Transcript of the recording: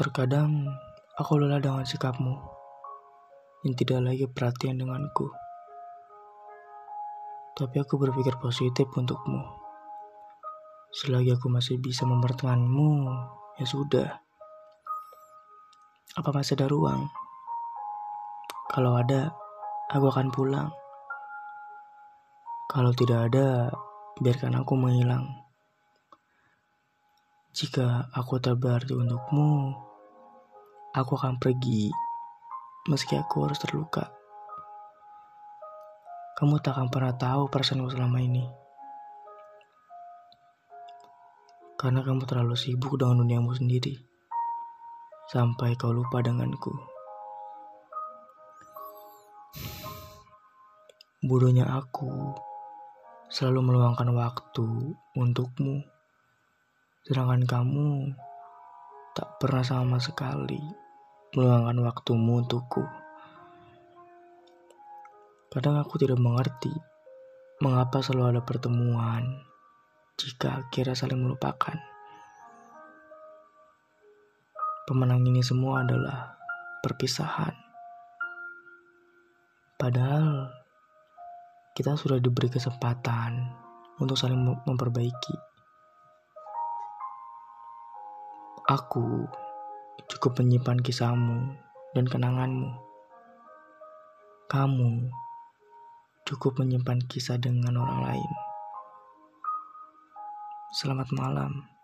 Terkadang aku lelah dengan sikapmu yang tidak lagi perhatian denganku. Tapi aku berpikir positif untukmu. Selagi aku masih bisa mempertahankanmu, ya sudah. Apa masih ada ruang? Kalau ada, aku akan pulang. Kalau tidak ada, biarkan aku menghilang. Jika aku tak untukmu, aku akan pergi meski aku harus terluka. Kamu tak akan pernah tahu perasaanku selama ini. Karena kamu terlalu sibuk dengan duniamu sendiri. Sampai kau lupa denganku. Bodohnya aku selalu meluangkan waktu untukmu. Sedangkan kamu tak pernah sama sekali meluangkan waktumu untukku. Kadang aku tidak mengerti mengapa selalu ada pertemuan jika akhirnya saling melupakan. Pemenang ini semua adalah perpisahan. Padahal kita sudah diberi kesempatan untuk saling memperbaiki. Aku cukup menyimpan kisahmu dan kenanganmu. Kamu cukup menyimpan kisah dengan orang lain. Selamat malam.